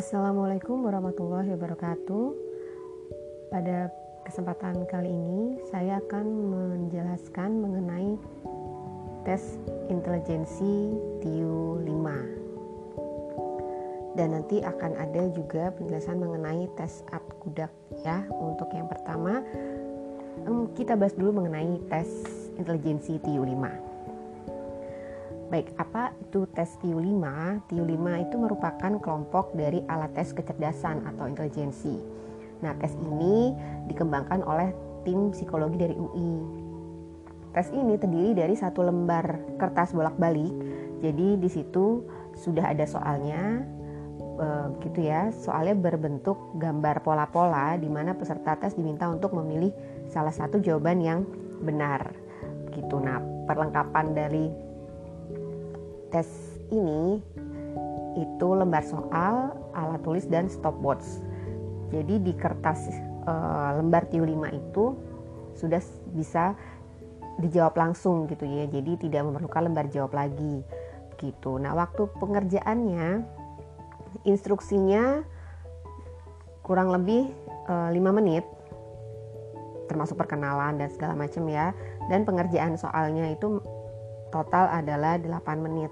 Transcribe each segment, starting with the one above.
Assalamualaikum warahmatullahi wabarakatuh. Pada kesempatan kali ini saya akan menjelaskan mengenai tes intelijensi TIU 5. Dan nanti akan ada juga penjelasan mengenai tes Apkudak ya. Untuk yang pertama kita bahas dulu mengenai tes intelijensi TIU 5. Baik, apa itu tes TIU5? TIU5 itu merupakan kelompok dari alat tes kecerdasan atau intelijensi. Nah, tes ini dikembangkan oleh tim psikologi dari UI. Tes ini terdiri dari satu lembar kertas bolak-balik. Jadi di situ sudah ada soalnya, e, gitu ya. Soalnya berbentuk gambar pola-pola di mana peserta tes diminta untuk memilih salah satu jawaban yang benar. Gitu. Nah, perlengkapan dari tes ini itu lembar soal, alat tulis dan stopwatch. Jadi di kertas e, lembar TIU 5 itu sudah bisa dijawab langsung gitu ya. Jadi tidak memerlukan lembar jawab lagi gitu. Nah, waktu pengerjaannya instruksinya kurang lebih e, eh, 5 menit termasuk perkenalan dan segala macam ya. Dan pengerjaan soalnya itu total adalah 8 menit.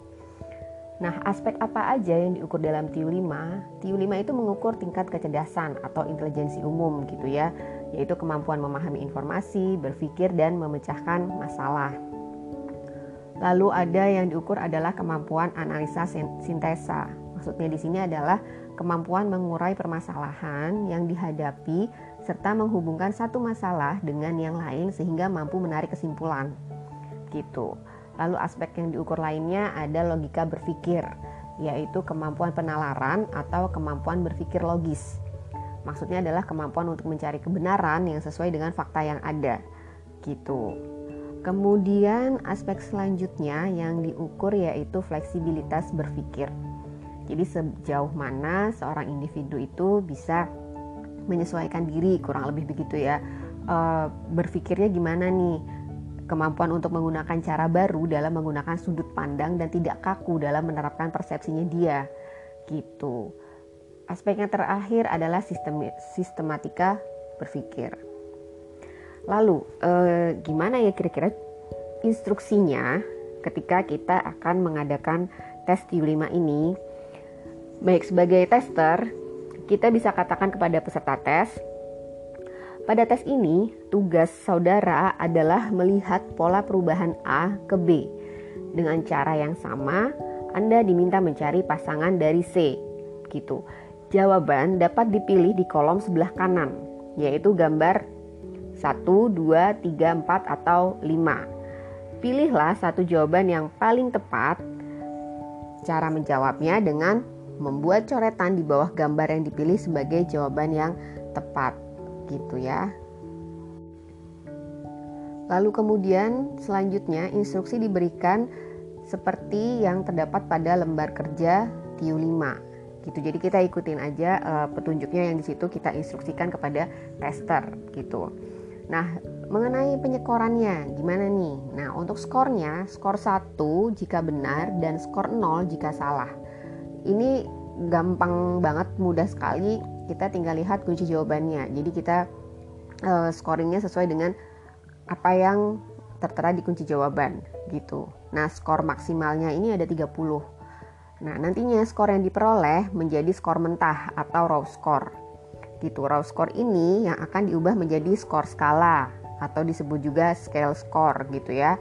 Nah, aspek apa aja yang diukur dalam TIU 5? TIU 5 itu mengukur tingkat kecerdasan atau intelijensi umum gitu ya, yaitu kemampuan memahami informasi, berpikir dan memecahkan masalah. Lalu ada yang diukur adalah kemampuan analisa sintesa. Maksudnya di sini adalah kemampuan mengurai permasalahan yang dihadapi serta menghubungkan satu masalah dengan yang lain sehingga mampu menarik kesimpulan. Gitu. Lalu aspek yang diukur lainnya ada logika berpikir, yaitu kemampuan penalaran atau kemampuan berpikir logis. Maksudnya adalah kemampuan untuk mencari kebenaran yang sesuai dengan fakta yang ada. Gitu. Kemudian aspek selanjutnya yang diukur yaitu fleksibilitas berpikir. Jadi sejauh mana seorang individu itu bisa menyesuaikan diri kurang lebih begitu ya. E, berpikirnya gimana nih? Kemampuan untuk menggunakan cara baru dalam menggunakan sudut pandang dan tidak kaku dalam menerapkan persepsinya dia gitu. Aspek yang terakhir adalah sistem sistematika berpikir. Lalu eh, gimana ya kira-kira instruksinya ketika kita akan mengadakan tes TIU5 ini? Baik sebagai tester, kita bisa katakan kepada peserta tes pada tes ini, tugas saudara adalah melihat pola perubahan A ke B. Dengan cara yang sama, Anda diminta mencari pasangan dari C. Gitu. Jawaban dapat dipilih di kolom sebelah kanan, yaitu gambar 1, 2, 3, 4, atau 5. Pilihlah satu jawaban yang paling tepat. Cara menjawabnya dengan membuat coretan di bawah gambar yang dipilih sebagai jawaban yang tepat gitu ya. Lalu kemudian selanjutnya instruksi diberikan seperti yang terdapat pada lembar kerja TIU 5 gitu. Jadi kita ikutin aja uh, petunjuknya yang di situ kita instruksikan kepada tester gitu. Nah, mengenai penyekorannya gimana nih? Nah, untuk skornya, skor 1 jika benar dan skor 0 jika salah. Ini gampang banget, mudah sekali kita tinggal lihat kunci jawabannya. Jadi kita uh, scoringnya sesuai dengan apa yang tertera di kunci jawaban gitu. Nah, skor maksimalnya ini ada 30. Nah, nantinya skor yang diperoleh menjadi skor mentah atau raw score. Gitu. Raw score ini yang akan diubah menjadi skor skala atau disebut juga scale score gitu ya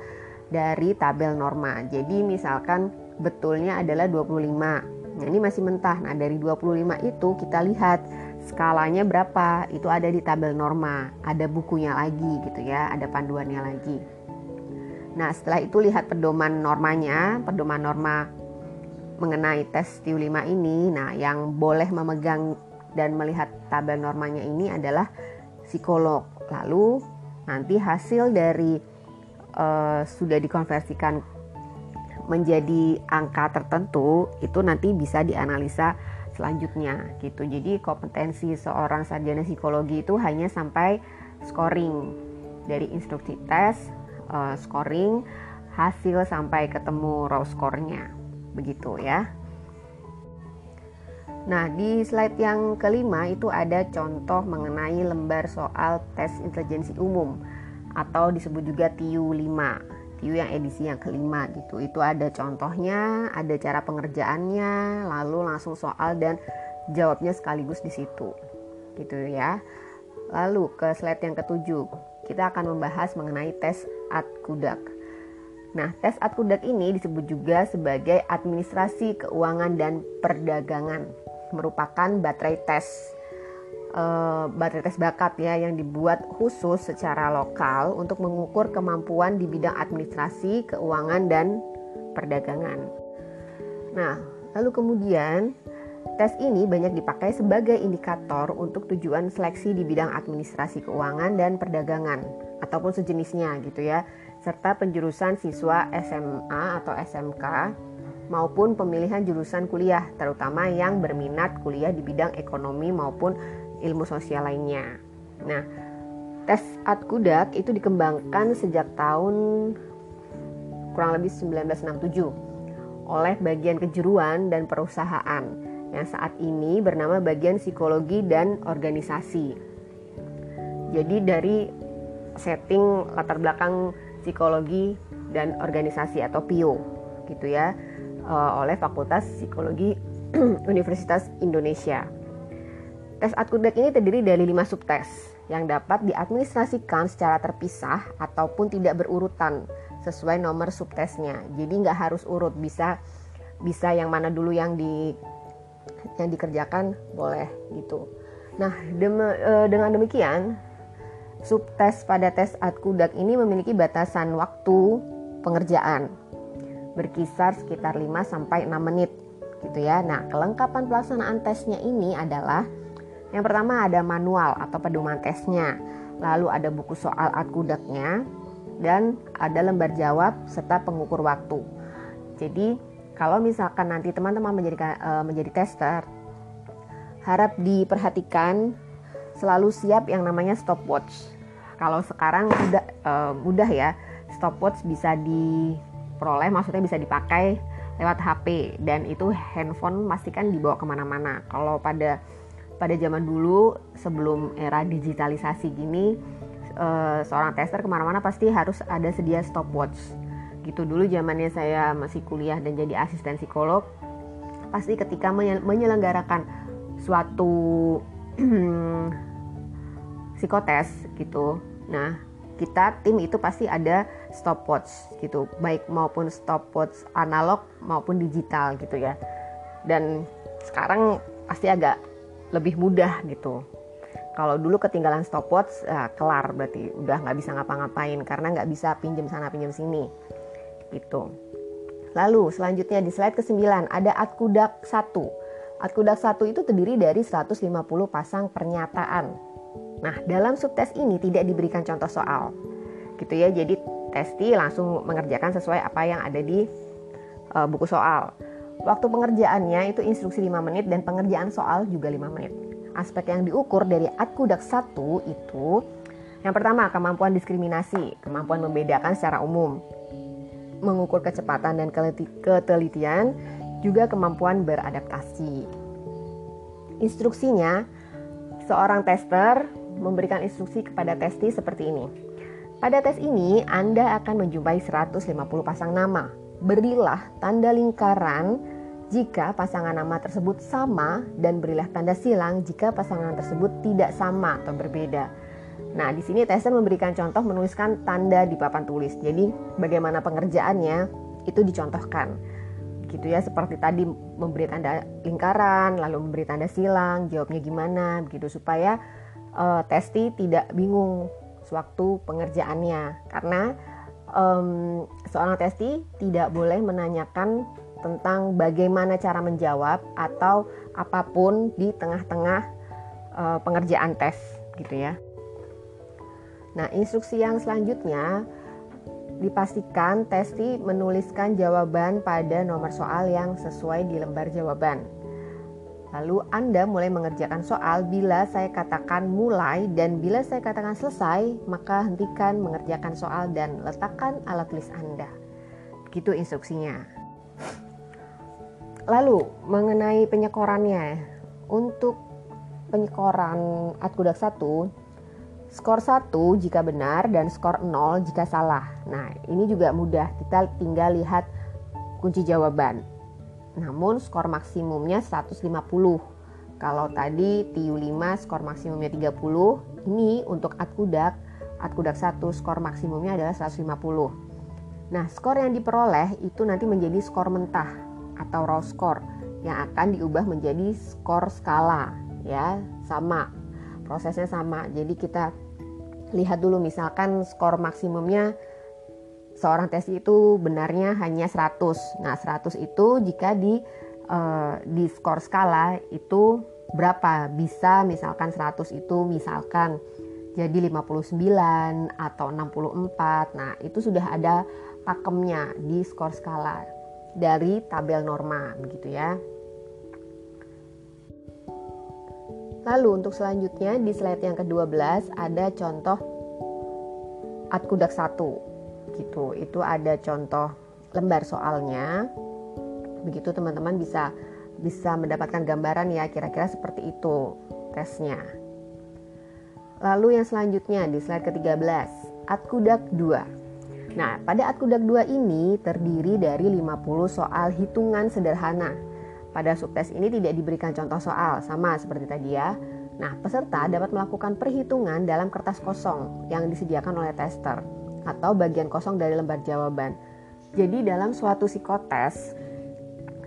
dari tabel norma. Jadi misalkan betulnya adalah 25 Nah, ini masih mentah. Nah, dari 25 itu kita lihat skalanya berapa. Itu ada di tabel norma, ada bukunya lagi gitu ya, ada panduannya lagi. Nah, setelah itu lihat pedoman normanya, pedoman norma mengenai tes TIU 5 ini. Nah, yang boleh memegang dan melihat tabel normanya ini adalah psikolog. Lalu nanti hasil dari uh, sudah dikonversikan menjadi angka tertentu itu nanti bisa dianalisa selanjutnya gitu. Jadi kompetensi seorang sarjana psikologi itu hanya sampai scoring dari instruksi tes, uh, scoring, hasil sampai ketemu raw score-nya. Begitu ya. Nah, di slide yang kelima itu ada contoh mengenai lembar soal tes intelijensi umum atau disebut juga TIU 5. TIU yang edisi yang kelima gitu. Itu ada contohnya, ada cara pengerjaannya, lalu langsung soal dan jawabnya sekaligus di situ. Gitu ya. Lalu ke slide yang ketujuh, kita akan membahas mengenai tes ad-kudak. Nah, tes ad-kudak ini disebut juga sebagai administrasi keuangan dan perdagangan merupakan baterai tes uh, baterai tes bakat ya yang dibuat khusus secara lokal untuk mengukur kemampuan di bidang administrasi, keuangan dan perdagangan. Nah, lalu kemudian tes ini banyak dipakai sebagai indikator untuk tujuan seleksi di bidang administrasi keuangan dan perdagangan ataupun sejenisnya gitu ya, serta penjurusan siswa SMA atau SMK maupun pemilihan jurusan kuliah, terutama yang berminat kuliah di bidang ekonomi maupun ilmu sosial lainnya. Nah, tes Kudak itu dikembangkan sejak tahun kurang lebih 1967 oleh bagian kejuruan dan perusahaan yang saat ini bernama bagian psikologi dan organisasi. Jadi dari setting latar belakang psikologi dan organisasi atau PIO gitu ya uh, oleh Fakultas Psikologi Universitas Indonesia. Tes Atkudak ini terdiri dari lima subtes yang dapat diadministrasikan secara terpisah ataupun tidak berurutan sesuai nomor subtesnya. Jadi nggak harus urut, bisa bisa yang mana dulu yang di yang dikerjakan boleh gitu. Nah, dem, e, dengan demikian subtes pada tes Atkudak ini memiliki batasan waktu pengerjaan berkisar sekitar 5 sampai 6 menit gitu ya. Nah, kelengkapan pelaksanaan tesnya ini adalah yang pertama ada manual atau pedoman tesnya, lalu ada buku soal akudaknya dan ada lembar jawab serta pengukur waktu. Jadi, kalau misalkan nanti teman-teman menjadi uh, menjadi tester, harap diperhatikan selalu siap yang namanya stopwatch. Kalau sekarang udah uh, mudah ya, stopwatch bisa di peroleh maksudnya bisa dipakai lewat HP dan itu handphone pastikan dibawa ke mana-mana kalau pada pada zaman dulu sebelum era digitalisasi gini uh, seorang tester ke mana-mana pasti harus ada sedia stopwatch. Gitu dulu zamannya saya masih kuliah dan jadi asisten psikolog pasti ketika menyelenggarakan suatu psikotes gitu. Nah kita tim itu pasti ada stopwatch gitu. Baik maupun stopwatch analog maupun digital gitu ya. Dan sekarang pasti agak lebih mudah gitu kalau dulu ketinggalan stopwatch ya kelar berarti udah nggak bisa ngapa-ngapain karena nggak bisa pinjam sana pinjam sini gitu lalu selanjutnya di slide ke-9 ada atkudak 1 atkudak 1 itu terdiri dari 150 pasang pernyataan Nah, dalam subtes ini tidak diberikan contoh soal. Gitu ya. Jadi testi langsung mengerjakan sesuai apa yang ada di uh, buku soal. Waktu pengerjaannya itu instruksi 5 menit dan pengerjaan soal juga 5 menit. Aspek yang diukur dari Atkudak 1 itu yang pertama kemampuan diskriminasi, kemampuan membedakan secara umum, mengukur kecepatan dan ketelitian, juga kemampuan beradaptasi. Instruksinya, seorang tester memberikan instruksi kepada testi seperti ini. Pada tes ini, Anda akan menjumpai 150 pasang nama. Berilah tanda lingkaran jika pasangan nama tersebut sama dan berilah tanda silang jika pasangan tersebut tidak sama atau berbeda. Nah, di sini tester memberikan contoh menuliskan tanda di papan tulis. Jadi, bagaimana pengerjaannya itu dicontohkan. Gitu ya, seperti tadi memberi tanda lingkaran, lalu memberi tanda silang, jawabnya gimana, begitu supaya uh, Testi tidak bingung sewaktu pengerjaannya karena um, seorang Testi tidak boleh menanyakan tentang bagaimana cara menjawab atau apa pun di tengah-tengah uh, pengerjaan tes gitu ya. Nah, instruksi yang selanjutnya dipastikan Testi menuliskan jawaban pada nomor soal yang sesuai di lembar jawaban. Lalu Anda mulai mengerjakan soal bila saya katakan mulai dan bila saya katakan selesai, maka hentikan mengerjakan soal dan letakkan alat tulis Anda. Begitu instruksinya. Lalu mengenai penyekorannya, untuk penyekoran Atkudak 1 skor 1 jika benar dan skor 0 jika salah. Nah, ini juga mudah. Kita tinggal lihat kunci jawaban. Namun skor maksimumnya 150. Kalau tadi TU 5 skor maksimumnya 30, ini untuk Atkudak, Atkudak 1 skor maksimumnya adalah 150. Nah, skor yang diperoleh itu nanti menjadi skor mentah atau raw score yang akan diubah menjadi skor skala ya, sama prosesnya sama. Jadi kita lihat dulu misalkan skor maksimumnya seorang tes itu benarnya hanya 100. Nah, 100 itu jika di uh, di skor skala itu berapa? Bisa misalkan 100 itu misalkan jadi 59 atau 64. Nah, itu sudah ada pakemnya di skor skala dari tabel norma begitu ya. Lalu untuk selanjutnya di slide yang ke-12 ada contoh Atkudak 1 gitu. Itu ada contoh lembar soalnya. Begitu teman-teman bisa bisa mendapatkan gambaran ya kira-kira seperti itu tesnya. Lalu yang selanjutnya di slide ke-13, Atkudak 2. Nah, pada Atkudak 2 ini terdiri dari 50 soal hitungan sederhana pada subtes ini tidak diberikan contoh soal, sama seperti tadi ya. Nah, peserta dapat melakukan perhitungan dalam kertas kosong yang disediakan oleh tester atau bagian kosong dari lembar jawaban. Jadi dalam suatu psikotes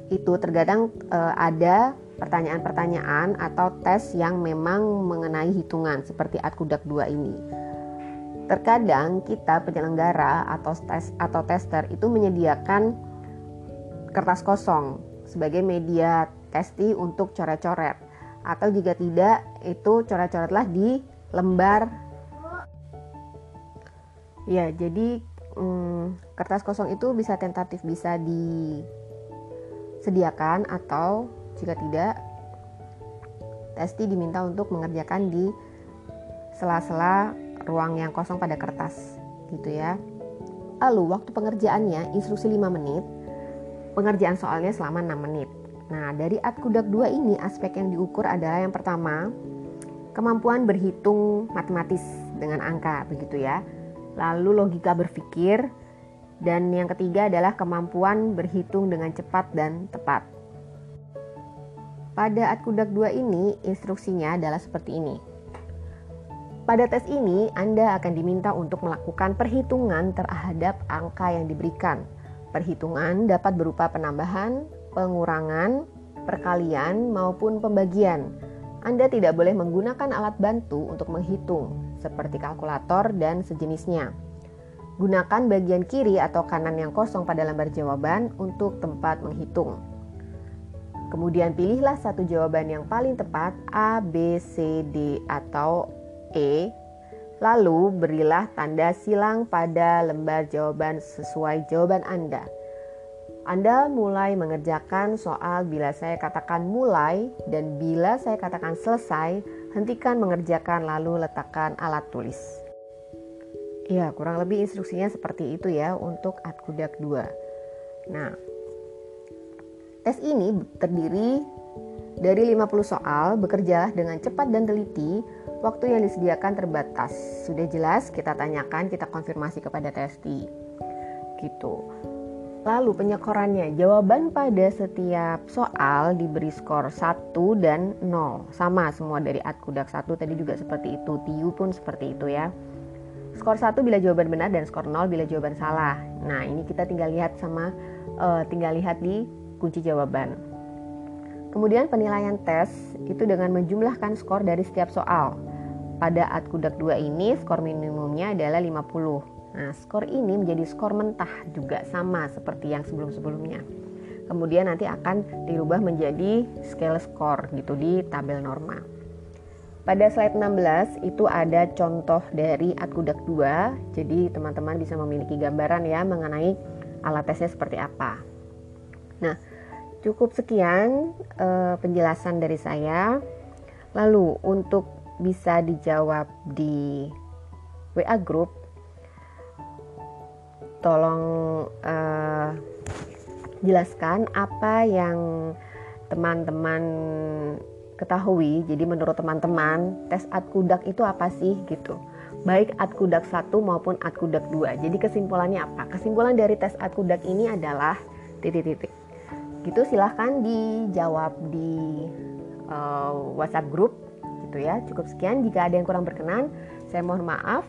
itu terkadang e, ada pertanyaan-pertanyaan atau tes yang memang mengenai hitungan seperti Atkudak 2 ini. Terkadang kita penyelenggara atau tes atau tester itu menyediakan kertas kosong sebagai media testi untuk coret-coret atau jika tidak itu coret-coretlah di lembar ya jadi hmm, kertas kosong itu bisa tentatif bisa disediakan atau jika tidak testi diminta untuk mengerjakan di sela-sela ruang yang kosong pada kertas gitu ya lalu waktu pengerjaannya instruksi 5 menit pengerjaan soalnya selama 6 menit. Nah, dari Atkudak 2 ini aspek yang diukur adalah yang pertama, kemampuan berhitung matematis dengan angka, begitu ya. Lalu logika berpikir dan yang ketiga adalah kemampuan berhitung dengan cepat dan tepat. Pada Atkudak 2 ini instruksinya adalah seperti ini. Pada tes ini, Anda akan diminta untuk melakukan perhitungan terhadap angka yang diberikan Perhitungan dapat berupa penambahan, pengurangan, perkalian, maupun pembagian. Anda tidak boleh menggunakan alat bantu untuk menghitung, seperti kalkulator dan sejenisnya. Gunakan bagian kiri atau kanan yang kosong pada lembar jawaban untuk tempat menghitung. Kemudian pilihlah satu jawaban yang paling tepat A, B, C, D, atau E Lalu berilah tanda silang pada lembar jawaban sesuai jawaban Anda. Anda mulai mengerjakan soal bila saya katakan mulai dan bila saya katakan selesai, hentikan mengerjakan lalu letakkan alat tulis. Ya, kurang lebih instruksinya seperti itu ya untuk Atkudak 2. Nah, tes ini terdiri dari 50 soal, bekerjalah dengan cepat dan teliti Waktu yang disediakan terbatas. Sudah jelas kita tanyakan, kita konfirmasi kepada testi. Gitu. Lalu penyekorannya, jawaban pada setiap soal diberi skor 1 dan 0. Sama semua dari Atkudak 1 tadi juga seperti itu. TIU pun seperti itu ya. Skor 1 bila jawaban benar dan skor 0 bila jawaban salah. Nah, ini kita tinggal lihat sama uh, tinggal lihat di kunci jawaban. Kemudian penilaian tes itu dengan menjumlahkan skor dari setiap soal. Pada Atkudak 2 ini skor minimumnya adalah 50. Nah, skor ini menjadi skor mentah juga sama seperti yang sebelum-sebelumnya. Kemudian nanti akan dirubah menjadi scale score gitu di tabel norma. Pada slide 16 itu ada contoh dari Atkudak 2. Jadi teman-teman bisa memiliki gambaran ya mengenai alat tesnya seperti apa. Nah, Cukup sekian uh, penjelasan dari saya. Lalu untuk bisa dijawab di WA group, tolong uh, jelaskan apa yang teman-teman ketahui. Jadi menurut teman-teman, tes Atkudak itu apa sih gitu? Baik Atkudak 1 maupun Atkudak 2. Jadi kesimpulannya apa? Kesimpulan dari tes Atkudak ini adalah titik-titik. Gitu silahkan dijawab di uh, WhatsApp grup gitu ya. Cukup sekian. Jika ada yang kurang berkenan, saya mohon maaf.